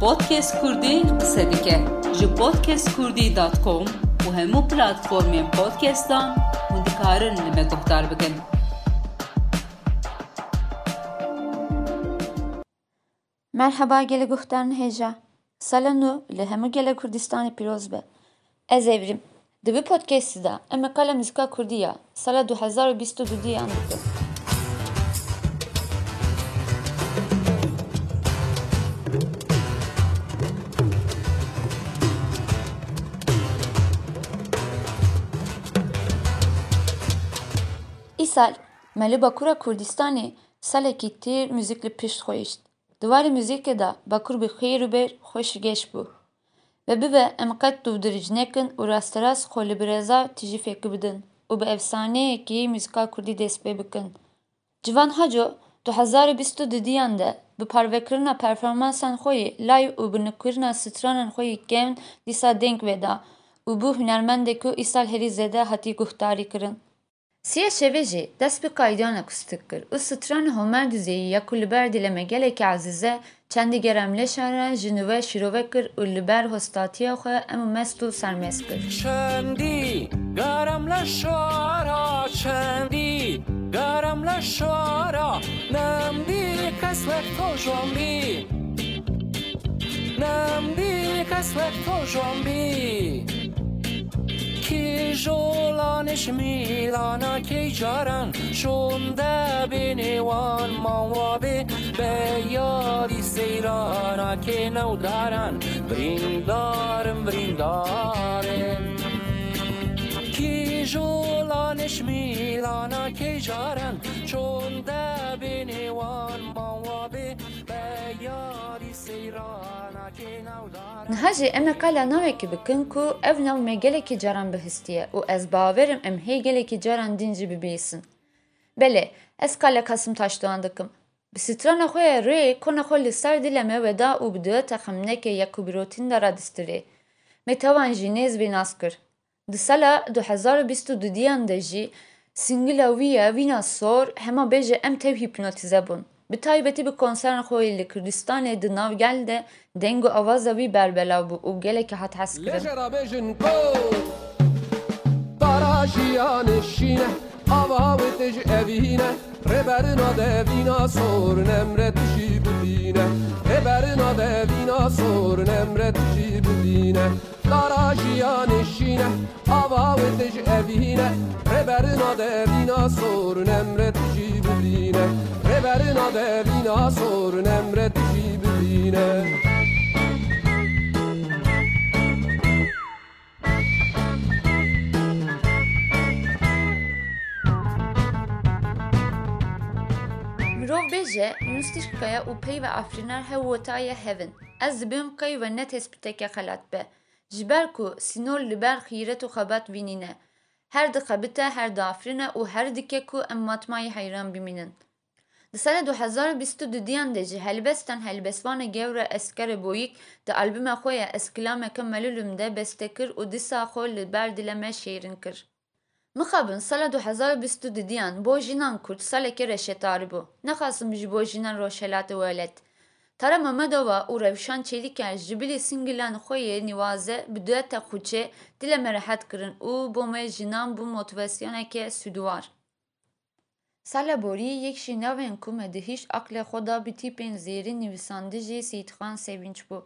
podcast kurdî qise dike ji podcastkurdî.com û hemû platformên podcastan hûn dikarin li bikin. Merhaba gele guhtarın heja. Salanu li hemû gele Kurdistanê pîroz be. Ez Evrim. Di vî podcastî de em muzîka Kurdî ya sala 2022 yan dikim. Salekî tîr müzik li pişt xwe Di warê müzîkê de Bakur bi xêr û bêr xweşgeş bû ve bibe em qet dûdirîc nekin û rasterast xwe li birêza tîjî fêkî bidin û bi efsaneyekî muzîka Kurdî dest pê bikin. Civan Haco du hezar û bîst û dudiyan de bi parvekirina performansan xwe live û bi nûkirina stranên xwe yê kevn dîsa deng veda û bû hunermendek ku îsal herî zêde hatî guhdarî kirin. CHVG, daspi qaydiana kustikkir, u sitrani homer dizeyi ya kulliber dileme ki azize, çendi gerem leşare, jinuve şirovekir, ulliber hostatiye xwe emu mestu sermeskir. Çendi gerem leşara, çendi gerem leşara, nem bir keslek tojomi, nem bir keslek tojomi, ki jo کی جولانش میلانا کی جارن شونده بینوان موابه به یادی سیرانا که نو دارن بریندارم بریندارم کی جولانش میلانا کی جارن Нҳаҷи эме кала навеки бикин ку ев нав мегелеки ҷаран биҳистие ӯ эз баварим эм ҳей гелеки ҷаран динҷи бибийсин беле эз кала касим таштуан диким Bi strana xwe ya rê kona xwe li ser dîlê me weda û bi due texemnekê ya ku birotîn de radistirê. Metevan jî nêzbê nas kir. Di sala 2022 diyan de singila wî ya sor hema bêje em tev hipnotize bûn. Bi taybetî bi konserên xwe li Kurdistanê di navgel de deng û awaza wî berbelav bû û gelekî hat hes kirin. Ko Tarajiyan şine Ava ve tej evine Reberina devina sor nemret jî bibîne Reberina devina sor nemret jî bibîne Tarajiyan Reberina devina sor nemret jî bibîne Mirov nûstîrkaya û peyv ve afrîner hew wetaye hevin. Ez dibim qey ve ne tespîteke xelat be. Ji ber ku sînor li ber xîret û xebat vînîne. Her dixebite her diafrîne û her dike ku em matmayê heyran bimînin. Di sala 2022 de jî helbestan helbestwana gewre Esker Boyîk di albûma xwe ya Eskilameke Melûlûm de bestekir û dîsa xwe li ber dile me şêrîn kir. Mixabin sala 2022 bo jinan Kurd salekê reşetarî bû. Nexwasim ji bo jinan roşelatê welet. Tara Memedova û Rewşan Çêlîker ji bilî singilan xwe yê nîwaze bi dueta xûçe dile me rehet kirin û bo me jinan bû. Sala borî yek jî navên ku me di hîş aqlê xwe da bi tîpên zêrî nivîsandî jî Sîdxan Sevinç bû.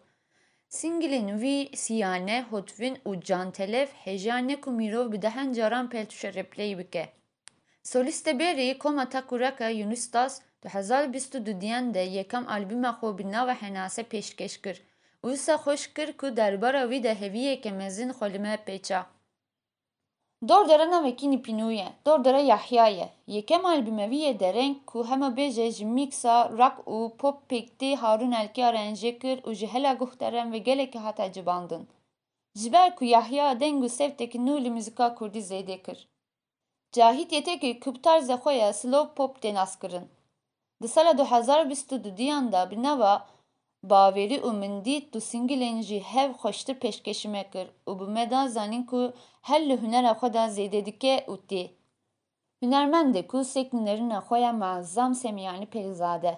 Singilên wî Siyane, Hotvin û Cantelef hêja ku mirov bi dehen caran peltûşa repleyî bike. Solîstê berî Koma Takuraka Yunus Das 2022 de yekam albûma xwe bi nava Henase pêşkeş kir wisa xweş kir ku derbara wî de heviyeke mezin xwe li me pêça. Dor dere navekî nîpînû ye, dor dere Yahya ye. Yekem albûme wî yê dereng ku hema bêje ji mîksa rock û pop pêktî Harûn Elkî arranjê kir û ji hela ve gelekî hate cibandin. Ji ber ku Yahya deng û sevtekî nû li muzîka Kurdî. Cahit yetekî ku bi tarzê slow pop tê nas kirin. Di sala 2022 de bi nava Û du xweştir pêşkêşî me kir û bi me da zanîn ku her li hunera xwe de zêde dike û tê. Hunermendê ku sêk nûnerîna xwe ya Muezzam Semîyanî Pelîzade.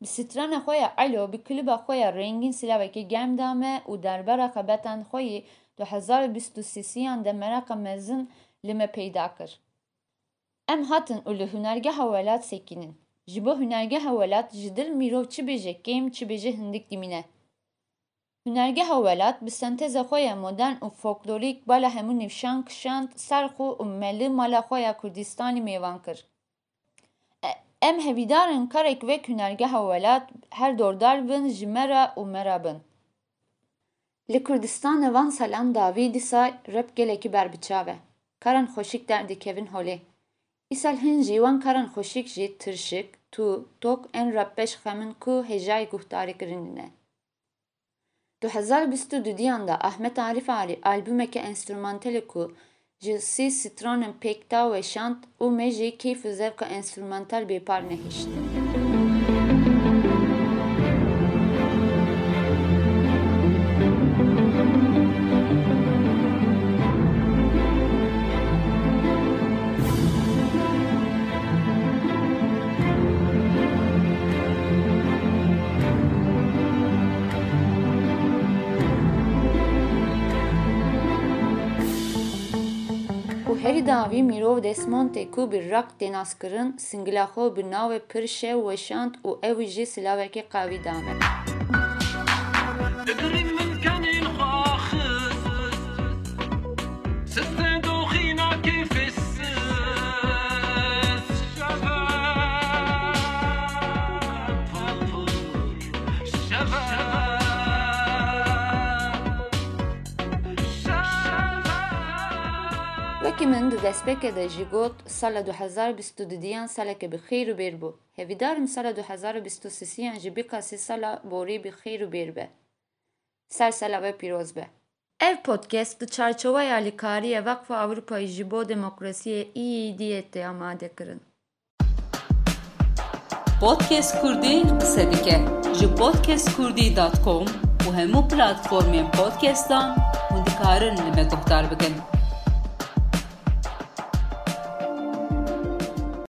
bi strana xwe Elo bi kliba xwe ya rengîn silavekî germ dame û derbera xebetên xwe yî 2023yan de meraka mezin li me peyda kir. Em hatin û li hunergeha welat. Ji bo hunergeha welat ji dil mirov çi bêje kêm çi bêje hindik dimîne. Hunergeha welat bi senteza xwe modern û folklorîk bala hemû nîvşan kişand serxû û melî mala xwe ya Kurdistanê mêvan kir. Em hevîdarin karek wek hunergeha welat her dordar bin ji me re û me re bin. Li Kurdistanê van salan dawî dîsa rep gelekî berbiçav e. Karan xweşik derdikevin holê. Îsal hin jî wan karan xweşik jî tirşik, tû, tok ên repbeş xemin ku hêjayê guhdarî kirine. 2022 da Ahmet Arif Arî albûmeke enstrûmantelê ku ji sî stronên pêkta weşand û me jî keyf û zevka enstrûmantal bêpar nehîşt. û Ajdavi mirov desmontê ku bi rak tê nas kirin, singila xwe bi navê pir şev weşand û ew. Min di destpêkê de jî got sala 2022yan saleke bi xêr û bêr bû. Hevîdarim sala 2023yan jî bikasî sala borî bi xêr û bêr be. Ser sala ve pîroz be. Ev podcast di çarçoveya alîkariya Vakfa Avrupayê ji bo demokrasiyê îdiyê tê amade kirin. Podcast Kurdî qise dike ji podcastkurdî.com û hemû platformên podcastan hûn dikarin li me guhdar bikin.